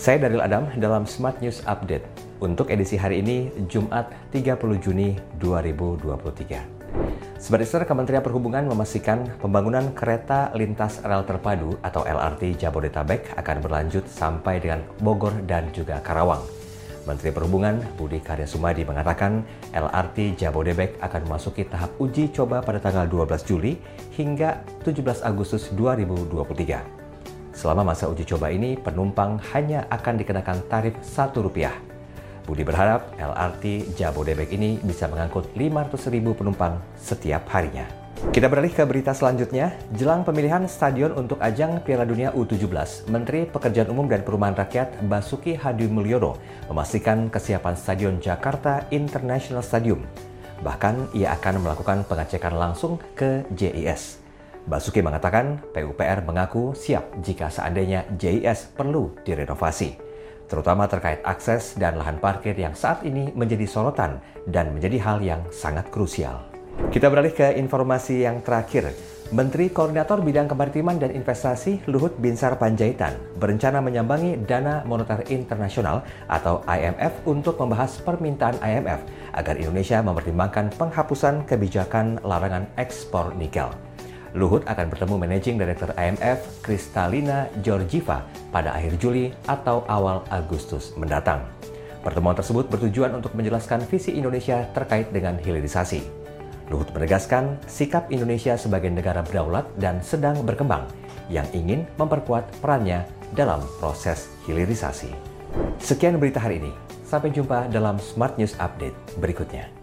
Saya Daril Adam dalam Smart News Update untuk edisi hari ini Jumat 30 Juni 2023. Sebagai Kementerian Perhubungan memastikan pembangunan kereta lintas rel terpadu atau LRT Jabodetabek akan berlanjut sampai dengan Bogor dan juga Karawang. Menteri Perhubungan Budi Karya Sumadi mengatakan LRT Jabodebek akan memasuki tahap uji coba pada tanggal 12 Juli hingga 17 Agustus 2023. Selama masa uji coba ini, penumpang hanya akan dikenakan tarif Rp1. Budi berharap LRT Jabodebek ini bisa mengangkut 500.000 penumpang setiap harinya. Kita beralih ke berita selanjutnya. Jelang pemilihan stadion untuk ajang Piala Dunia U17, Menteri Pekerjaan Umum dan Perumahan Rakyat Basuki Hadi Mulyono memastikan kesiapan Stadion Jakarta International Stadium. Bahkan ia akan melakukan pengecekan langsung ke JIS. Basuki mengatakan PUPR mengaku siap jika seandainya JIS perlu direnovasi, terutama terkait akses dan lahan parkir yang saat ini menjadi sorotan dan menjadi hal yang sangat krusial. Kita beralih ke informasi yang terakhir. Menteri Koordinator Bidang Kemaritiman dan Investasi Luhut Binsar Panjaitan berencana menyambangi Dana Moneter Internasional atau IMF untuk membahas permintaan IMF agar Indonesia mempertimbangkan penghapusan kebijakan larangan ekspor nikel. Luhut akan bertemu Managing Director IMF Kristalina Georgieva pada akhir Juli atau awal Agustus mendatang. Pertemuan tersebut bertujuan untuk menjelaskan visi Indonesia terkait dengan hilirisasi. Luhut menegaskan sikap Indonesia sebagai negara berdaulat dan sedang berkembang yang ingin memperkuat perannya dalam proses hilirisasi. Sekian berita hari ini. Sampai jumpa dalam Smart News Update berikutnya.